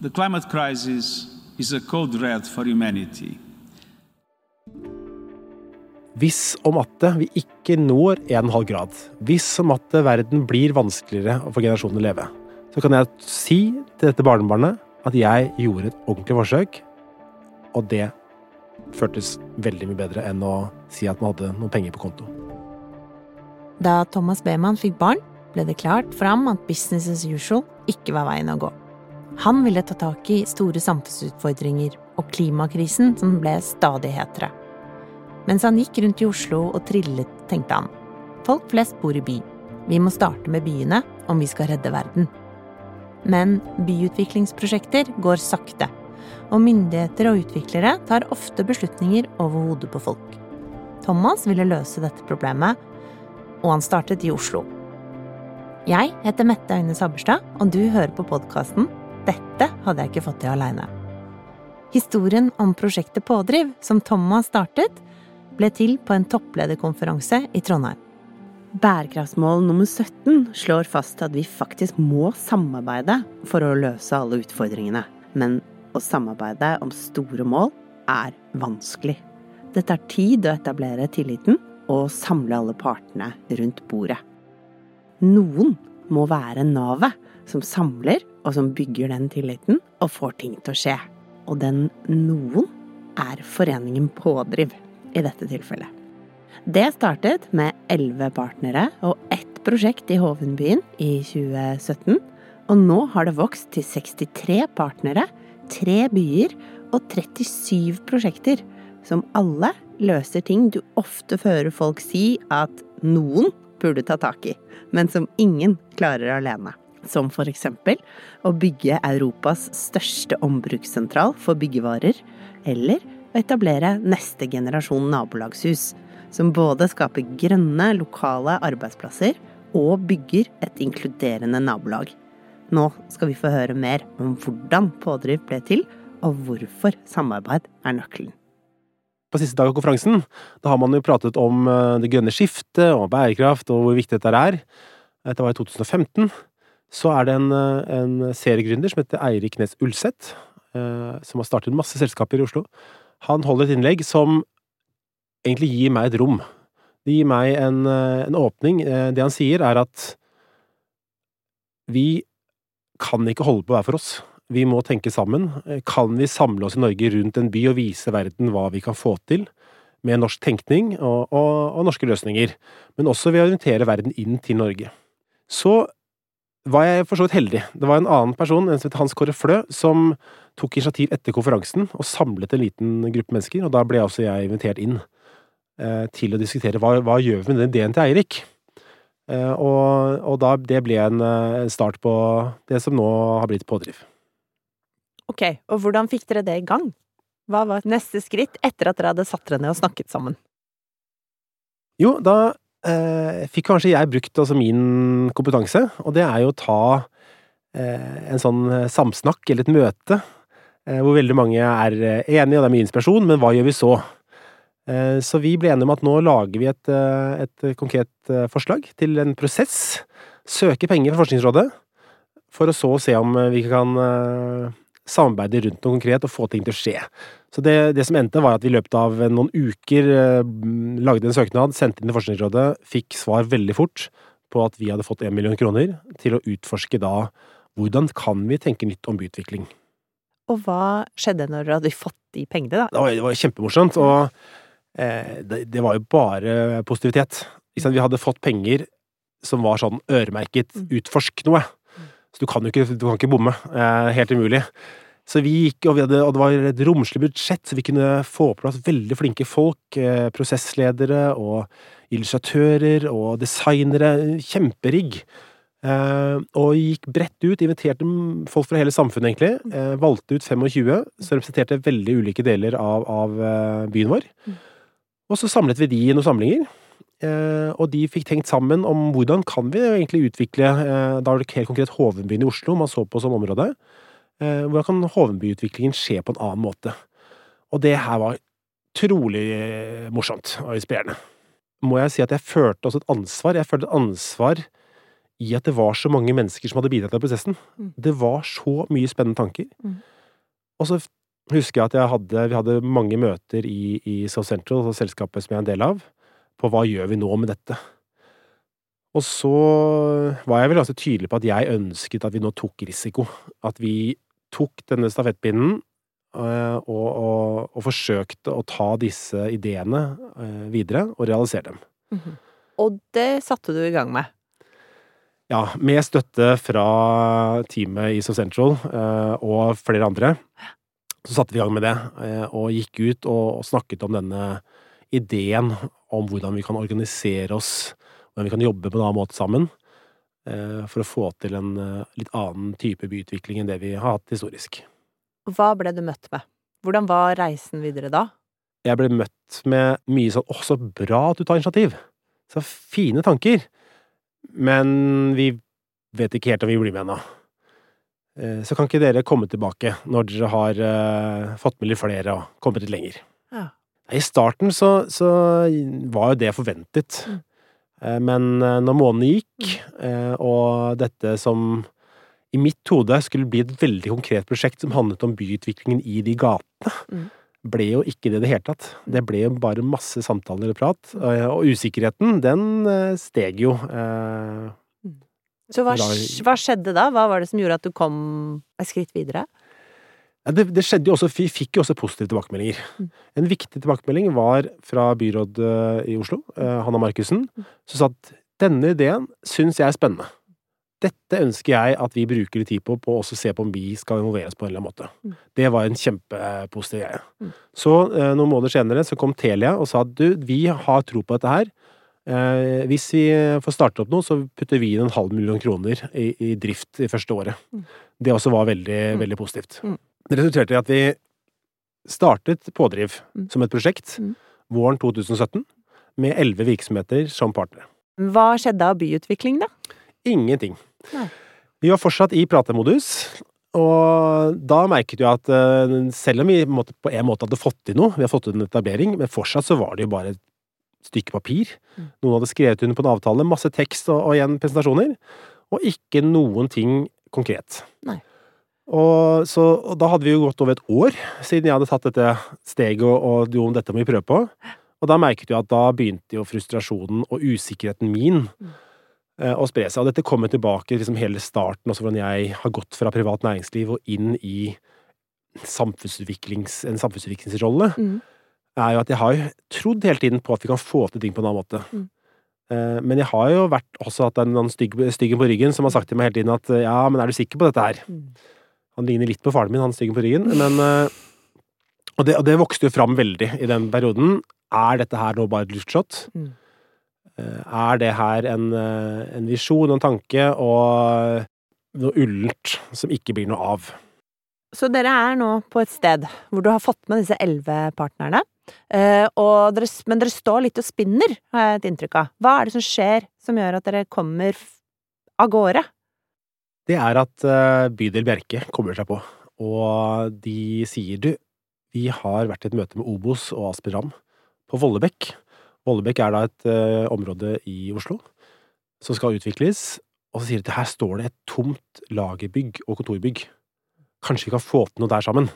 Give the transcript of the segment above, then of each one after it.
The climate crisis is a code red for humanity. Hvis om at vi ikke når 1,5 grad, hvis om at verden blir vanskeligere for generasjonen å leve, så kan jeg si til dette barnebarnet at jeg gjorde et ordentlig forsøk, og det føltes veldig mye bedre enn å si at man hadde noen penger på konto. Da Thomas Beman fikk barn, ble det klart fram at business as usual ikke var veien å gå. Han ville ta tak i store samfunnsutfordringer og klimakrisen som ble stadig hetere. Mens han gikk rundt i Oslo og trillet, tenkte han. Folk flest bor i by. Vi må starte med byene om vi skal redde verden. Men byutviklingsprosjekter går sakte, og myndigheter og utviklere tar ofte beslutninger over hodet på folk. Thomas ville løse dette problemet, og han startet i Oslo. Jeg heter Mette Øyne Sabberstad, og du hører på podkasten Dette hadde jeg ikke fått til aleine. Historien om prosjektet Pådriv, som Thomas startet, ble til på en topplederkonferanse i Trondheim. Bærekraftsmål nummer 17 slår fast at vi faktisk må samarbeide for å løse alle utfordringene. Men å samarbeide om store mål er vanskelig. Det tar tid å etablere tilliten og samle alle partene rundt bordet. Noen må være navet som samler og som bygger den tilliten og får ting til å skje. Og den noen er foreningen Pådriv i dette tilfellet. Det startet med elleve partnere og ett prosjekt i Hovenbyen i 2017. Og nå har det vokst til 63 partnere, tre byer og 37 prosjekter, som alle løser ting du ofte hører folk si at noen burde ta tak i, men som ingen klarer alene. Som for eksempel å bygge Europas største ombrukssentral for byggevarer, eller å etablere neste generasjon nabolagshus, som både skaper grønne, lokale arbeidsplasser og bygger et inkluderende nabolag. Nå skal vi få høre mer om hvordan pådriv ble til, og hvorfor samarbeid er nøkkelen. På siste dag av konferansen da har man jo pratet om eh, det grønne skiftet og bærekraft og hvor viktig dette er. Dette var i 2015. Så er det en, eh, en seriegründer som heter Eirik Nes Ulseth, eh, som har startet masse selskaper i Oslo. Han holder et innlegg som egentlig gir meg et rom. Det gir meg en, en åpning. Det han sier, er at vi kan ikke holde på hver for oss. Vi må tenke sammen. Kan vi samle oss i Norge rundt en by og vise verden hva vi kan få til? Med norsk tenkning og, og, og norske løsninger. Men også ved å orientere verden inn til Norge. Så var jeg for så vidt heldig. Det var en annen person, en som heter Hans Kåre Flø, som tok initiativ etter konferansen og samlet en liten gruppe mennesker. Og da ble også jeg invitert inn eh, til å diskutere hva, hva gjør vi med den ideen til Eirik. Eh, og, og da, det ble en, eh, en start på det som nå har blitt pådriv. Ok, og hvordan fikk dere det i gang? Hva var neste skritt etter at dere hadde satt dere ned og snakket sammen? Jo, da eh, fikk kanskje jeg brukt altså min kompetanse, og det er jo å ta eh, en sånn samsnakk eller et møte eh, hvor veldig mange er eh, enige, og det er mye inspirasjon, men hva gjør vi så? Eh, så vi ble enige om at nå lager vi et, et konkret forslag til en prosess. Søke penger fra Forskningsrådet, for å så se om vi kan samarbeide rundt noe konkret og få ting til å skje. Så det, det, som endte, var at vi i løpet av noen uker eh, lagde en søknad, sendte inn til Forskningsrådet, fikk svar veldig fort på at vi hadde fått én million kroner til å utforske da hvordan kan vi tenke nytt om byutvikling. Og hva skjedde når dere hadde fått de pengene, da? Det var, det var kjempemorsomt, og eh, det, det, var jo bare positivitet. Vi hadde fått penger som var sånn øremerket mm. 'utforsk noe'. Så du kan jo ikke, du kan ikke bomme. Eh, helt umulig. Så vi gikk, og, hadde, og, det var et romslig budsjett, så vi kunne få på plass veldig flinke folk. Eh, prosessledere og illustratører og designere. Kjemperigg. Eh, og gikk bredt ut, inviterte folk fra hele samfunnet, egentlig. Eh, valgte ut 25 som representerte veldig ulike deler av, av eh, byen vår. Mm. Og så samlet vi de i noen samlinger. Eh, og de fikk tenkt sammen om hvordan kan vi egentlig utvikle eh, Da var det helt konkret Hovenbyen i Oslo man så på som område. Eh, hvordan kan Hovenbyutviklingen skje på en annen måte? Og det her var trolig morsomt og inspirerende. Må jeg si at jeg følte også et ansvar. Jeg følte et ansvar i at det var så mange mennesker som hadde bidratt til prosessen. Mm. Det var så mye spennende tanker. Mm. Og så husker jeg at jeg hadde, vi hadde mange møter i, i South Central, altså selskapet som jeg er en del av, på hva gjør vi nå med dette. Og så var jeg vel ganske tydelig på at jeg ønsket at vi nå tok risiko. At vi tok denne stafettpinnen eh, og, og, og forsøkte å ta disse ideene eh, videre og realisere dem. Mhm. Og det satte du i gang med. Ja, med støtte fra teamet i So Central eh, og flere andre, så satte vi i gang med det. Og gikk ut og, og snakket om denne ideen om hvordan vi kan organisere oss, hvordan vi kan jobbe på en annen måte sammen. Eh, For å få til en eh, litt annen type byutvikling enn det vi har hatt historisk. Hva ble du møtt med? Hvordan var reisen videre da? Jeg ble møtt med mye sånn 'Å, så bra at du tar initiativ'. Så fine tanker. Men vi vet ikke helt om vi blir med ennå. Eh, Så kan ikke dere komme tilbake når dere har fått med litt flere og kommet litt lenger? Ja. I starten så, så var jo det forventet. Mm. Eh, Men eh, når månedene gikk, eh, og dette som i mitt hode skulle bli et veldig konkret prosjekt som handlet om byutviklingen i de gatene, Mm. ble jo ikke det i det hele tatt. Det ble jo bare masse samtaler og prat, og usikkerheten, den steg jo. eh, Så hva, hva skjedde da? Hva var det som gjorde at du kom et skritt videre? Det, det skjedde jo også, vi fikk jo også positive tilbakemeldinger. Mm. En viktig tilbakemelding var fra byrådet i Oslo, eh, Hanna Markussen, Mm. som sa at denne ideen syns jeg er spennende. Dette ønsker jeg at vi bruker litt tid på, på å også se på om vi skal involveres på en eller annen måte. Mm. Det var en kjempepositiv greie. Mm. Så eh, noen måneder senere så kom Telia og sa at du, vi har tro på dette her. Eh, hvis vi får starte opp noe, så putter vi inn en halv million kroner i, i drift i første året. Mm. Det også var veldig, Mm. veldig positivt. Det resulterte i at vi startet Pådriv Mm. som et prosjekt Mm. våren 2017, med elleve virksomheter som partnere. Hva skjedde av byutvikling, da? Ingenting. Nei. Vi var fortsatt i pratemodus, og da merket vi at eh, selv om vi på en måte hadde fått til noe, vi har fått til en etablering, men fortsatt så var det jo bare et stykke papir. Mm. Noen hadde skrevet under på en avtale, masse tekst og, og igjen presentasjoner, og ikke noen ting konkret. Nei. Og, så, og da hadde vi jo gått over et år siden jeg hadde tatt dette steget og, og jo, dette må vi prøve på. Og da merket vi at da begynte jo frustrasjonen og usikkerheten min Mm. eh, å spre seg. Og dette kommer tilbake liksom hele starten, også hvordan jeg har gått fra privat næringsliv og inn i samfunnsutviklings, en samfunnsutviklingsrolle, Mm. er jo at jeg har jo trodd hele tiden på at vi kan få til ting på en annen måte. Mm. Eh, Men jeg har jo vært også hatt en stygg, styggen på ryggen som har sagt til meg hele tiden at eh, ja, men er du sikker på dette her? Mm. Han ligner litt på faren min, han styggen på ryggen, men eh, og det, og det vokste jo fram veldig i den perioden. Er dette her nå bare et luftshot? Mm. Eh, Er det her en, eh, en visjon, en tanke, og noe ullent som ikke blir noe av? Så dere er nå på et sted hvor du har fått med disse elleve partnerne. og dere, men dere står litt og spinner, har jeg et inntrykk av. Hva er det som skjer som gjør at dere kommer av gårde? Det er at eh, bydel Bjerke kobler seg på, og de sier du, vi har vært i et møte med Obos og Aspiram på Vollebekk. Vollebekk er da et uh, område i Oslo som skal utvikles, og så sier de at her står det et tomt lagerbygg og kontorbygg. Kanskje vi kan få til noe der sammen?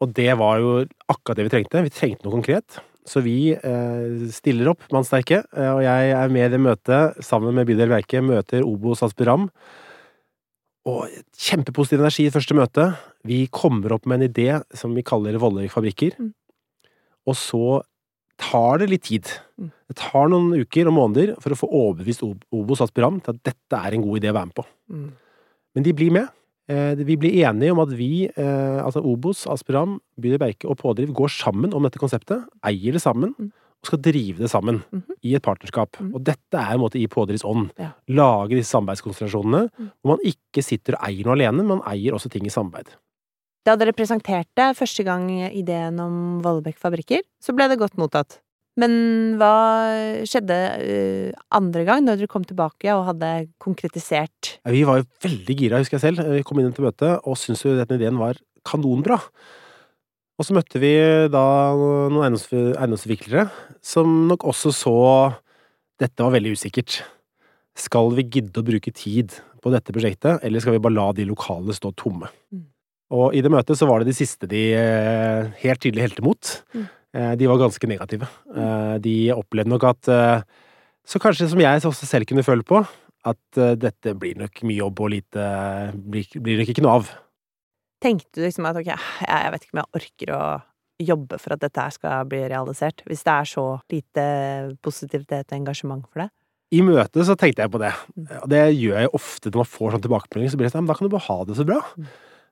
Og det var jo akkurat det vi trengte. Vi trengte noe konkret. Så vi eh, stiller opp, mannsterke, eh, og jeg er med i det møtet sammen med bydel Bjerke, møter Obos Aspiram. Og kjempepositiv energi i første møte. Vi kommer opp med en idé som vi kaller Vollevik fabrikker. Mm. Og så tar det litt tid. Mm. Det tar noen uker og måneder for å få overbevist Obos Aspiram til at dette er en god idé å være med på. Mm. Men de blir med. Eh, Vi blir enige om at vi, eh, altså Obos, Aspiram, Bydel Berke og Pådriv, går sammen om dette konseptet, eier det sammen, Mm. Og skal drive det sammen Mhm. i et partnerskap. Mhm. Og dette er en måte i Pådrivs ånd. Ja. Lage disse samarbeidskonstellasjonene, Mm. hvor man ikke sitter og eier noe alene, men man eier også ting i samarbeid. Da dere presenterte første gang ideen om Vollebekk fabrikker, så ble det godt mottatt. Men hva skjedde eh, andre gang, når dere kom tilbake og hadde konkretisert? Ja, Vi var jo veldig gira, husker jeg selv. Vi kom inn til møtet og syntes jo denne ideen var kanonbra. Og så møtte vi da noen eiendoms- eiendomsutviklere som nok også så dette var veldig usikkert. Skal vi gidde å bruke tid på dette prosjektet, eller skal vi bare la de lokalene stå tomme? Mm. Og i det møtet så var det de siste de eh, helt tydelig helte mot. Mm. Eh, De var ganske negative. Eh, De opplevde nok at Så kanskje som jeg også selv kunne føle på, at dette blir nok mye jobb og lite Blir, blir nok ikke noe av. Tenkte du liksom at ok, jeg, vet ikke om jeg orker å jobbe for at dette her skal bli realisert, hvis det er så lite positivitet og engasjement for det? I møtet så tenkte jeg på det. Mm. Det gjør jeg ofte når man får sånn tilbakemelding. Så blir det sånn, men da kan du bare ha det så bra. Mm.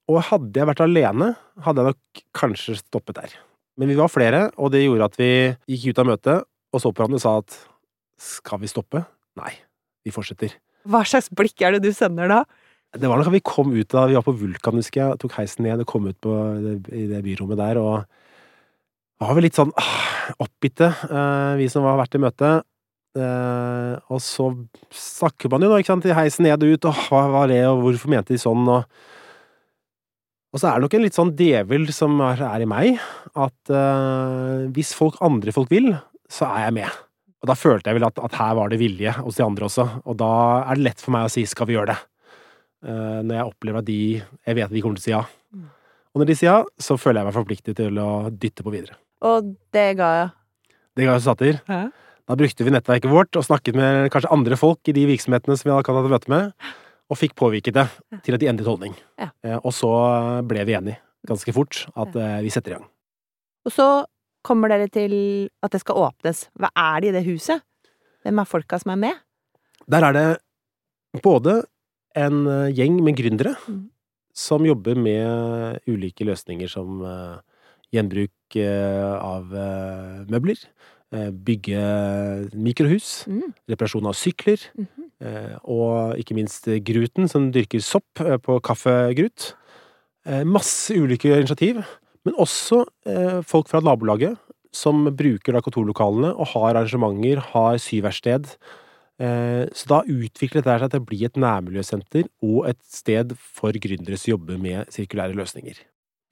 Og hadde jeg vært alene, hadde jeg nok kanskje stoppet der. Men vi var flere, og det gjorde at vi gikk ut av møtet og så på hverandre og sa at skal vi stoppe? Nei, vi fortsetter. Hva slags blikk er det du sender da? Det var nok at vi kom ut da Vi var på Vulkan, husker jeg, tok heisen ned og kom ut på, i det byrommet der, og var vel litt sånn ah, oppgitte, eh, vi som har vært i møte. Eh, og så snakker man jo nå, ikke sant, i heisen ned og ut, og hva var det, og hvorfor mente de sånn, og Og så er det nok en litt sånn djevel som er, er i meg, at eh, hvis folk, andre folk vil, så er jeg med. Og da følte jeg vel at, at her var det vilje hos de andre også, og da er det lett for meg å si skal vi gjøre det? Eh, når jeg opplever at de Jeg vet at de kommer til å si ja. Mm. Og når de sier ja, så føler jeg meg forpliktet til å dytte på videre. Og det ga jeg. Det ga resultater. Hæ? Da brukte vi nettverket vårt og snakket med kanskje andre folk i de virksomhetene som vi hadde hatt møte med, og fikk påvirket det til at de endret holdning. Ja. Eh, Og så ble vi enige ganske fort at eh, vi setter i gang. Og så kommer dere til at det skal åpnes. Hva er det i det huset? Hvem er folka som er med? Der er det både en eh, gjeng med gründere mm. som jobber med ulike løsninger som eh, gjenbruk eh, av møbler, bygge mikrohus, Mm. reparasjon av sykler, Mhm. eh, og ikke minst Gruten, som dyrker sopp på Kaffegrut. Masse ulike initiativ, men også folk fra nabolaget som bruker kontorlokalene og har arrangementer, har syverksted. Eh, Så da utviklet det seg til å bli et nærmiljøsenter og et sted for gründere som jobber med sirkulære løsninger.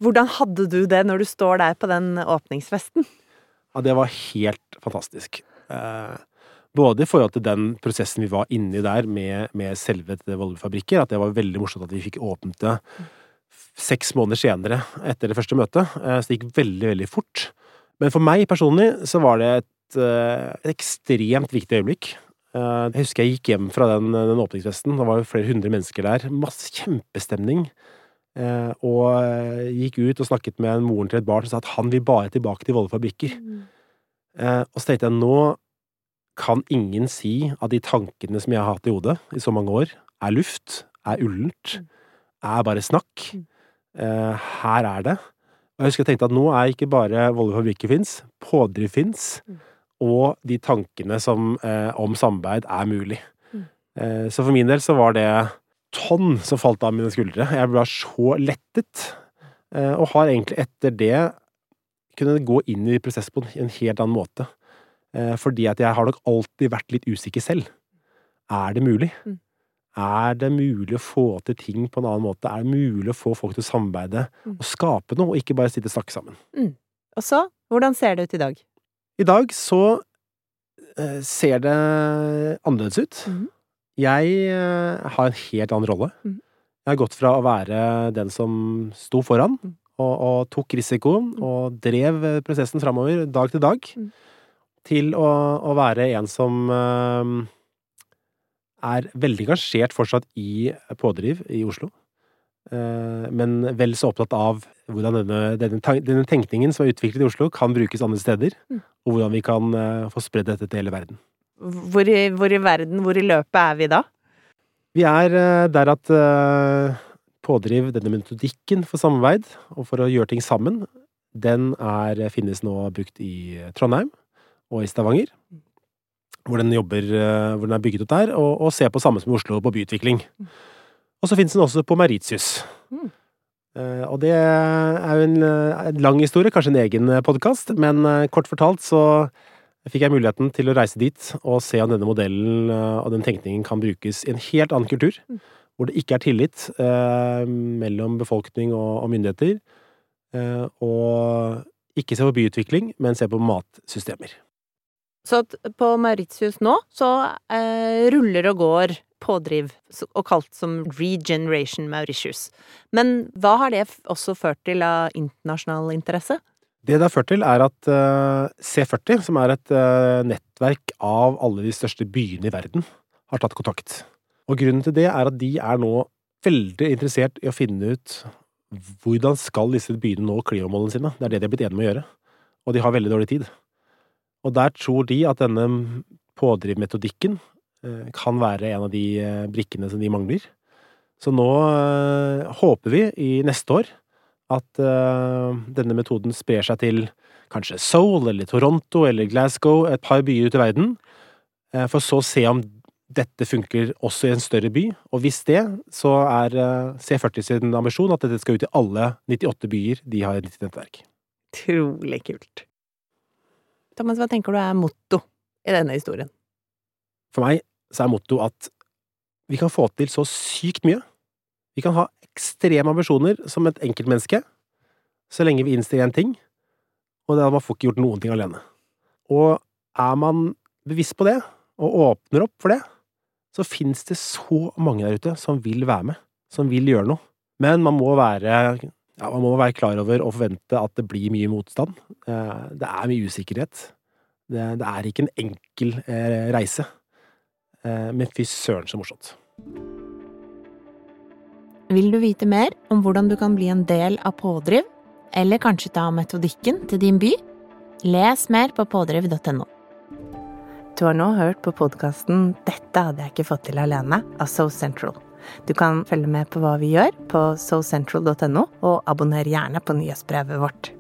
Hvordan hadde du det når du står der på den åpningsfesten? Ja, det var helt fantastisk. Eh, både i forhold til den prosessen vi var inni der med, med selve Volvo-fabrikker, at det var veldig morsomt at vi fikk åpnet det seks måneder senere etter det første møtet. Eh, så det gikk veldig, veldig fort. Men for meg personlig så var det et, et ekstremt viktig øyeblikk. Eh, Jeg husker jeg gikk hjem fra den, den åpningsfesten. Det var jo flere hundre mennesker der. Masse kjempestemning. Eh, Og eh, gikk ut og snakket med moren til et barn som sa at han vil bare tilbake til Volle fabrikker. Mm. og så tenkte jeg nå kan ingen si at de tankene som jeg har hatt i hodet i så mange år, er luft, er ullent, er bare snakk. Her er det. Og jeg husker jeg tenkte at nå er ikke bare Volle fabrikker fins, pådriv fins, Mm. Og de tankene som, eh, om samarbeid er mulig. Mm. Eh, så for min del så var det tonn som falt av mine skuldre. Jeg ble så lettet, eh, og har egentlig etter det kunne gå inn i prosessen på en helt annen måte. Eh, Fordi at jeg har nok alltid vært litt usikker selv. Er det mulig? Mm. Er det mulig å få til ting på en annen måte? Er det mulig å få folk til å samarbeide Mm. og skape noe, og ikke bare sitte og snakke sammen? Og så, hvordan ser det ut i dag? I dag så eh, ser det annerledes ut. Mhm. Jeg eh, har en helt annen rolle. Mhm. Jeg har gått fra å være den som sto foran Mhm. og, og tok risikoen og drev eh, prosessen framover dag til dag, Mhm. til å, å være en som er veldig engasjert fortsatt i pådriv i Oslo. Men vel så opptatt av hvordan denne, denne, denne tenkningen som er utviklet i Oslo, kan brukes andre steder. Mm. Og hvordan vi kan eh, få spredd dette til hele verden. Hvor i, hvor i verden, hvor i løpet er vi da? Vi er eh, der at eh, pådriv, denne metodikken for samarbeid, og for å gjøre ting sammen, den er, finnes nå brukt i Trondheim og i Stavanger. Hvor den jobber, hvor den er bygget opp der, og, og ser på samme som i Oslo, på byutvikling. Og så finnes den også på Meritius. Mm. Eh, og det er jo en, eh, en lang historie, kanskje en egen podkast, men eh, kort fortalt så fikk jeg muligheten til å reise dit og se om denne modellen eh, og den tenkningen kan brukes i en helt annen kultur. Mm. Hvor det ikke er tillit eh, mellom befolkning og, og myndigheter. Eh, og ikke se på byutvikling, men se på matsystemer. Så på Mauritius nå så eh, ruller og går pådriv, og kalt som Regeneration Mauritius. Men hva har det også ført til av internasjonal interesse? Det det har ført til, er at uh, C40, som er et uh, nettverk av alle de største byene i verden, har tatt kontakt. Og grunnen til det er at de er nå veldig interessert i å finne ut hvordan skal disse byene nå klimamålene sine. Det er det de har blitt enige om å gjøre. Og de har veldig dårlig tid. Og der tror de at denne pådrivmetodikken kan være en av de brikkene som de mangler. Så nå håper vi i neste år at denne metoden sprer seg til kanskje Seoul eller Toronto eller Glasgow, et par byer ute i verden, for så å se om dette funker også i en større by, og hvis det, så er uh, C40 sin ambisjon at dette skal ut i alle 98 byer de har i sitt nettverk. Utrolig kult. Thomas, hva tenker du er motto i denne historien? For meg så er motto at vi kan få til så sykt mye. Vi kan ha ekstreme ambisjoner som et enkeltmenneske, så lenge vi innstiller én ting, og det er at man får ikke gjort noen ting alene. Og er man bevisst på det, og åpner opp for det, så fins det så mange der ute som vil være med, som vil gjøre noe. Men man må være, ja, man må være klar over og forvente at det blir mye motstand. Eh, det er mye usikkerhet. Det, det er ikke en enkel eh, reise. Eh, men fy søren så morsomt. Vil du vite mer om hvordan du kan bli en del av Pådriv, eller kanskje ta metodikken til din by? Les mer på pådriv.no. Du har nå hørt på podkasten 'Dette hadde jeg ikke fått til alene' av So Central. Du kan følge med på hva vi gjør på socentral.no, og abonner gjerne på nyhetsbrevet vårt.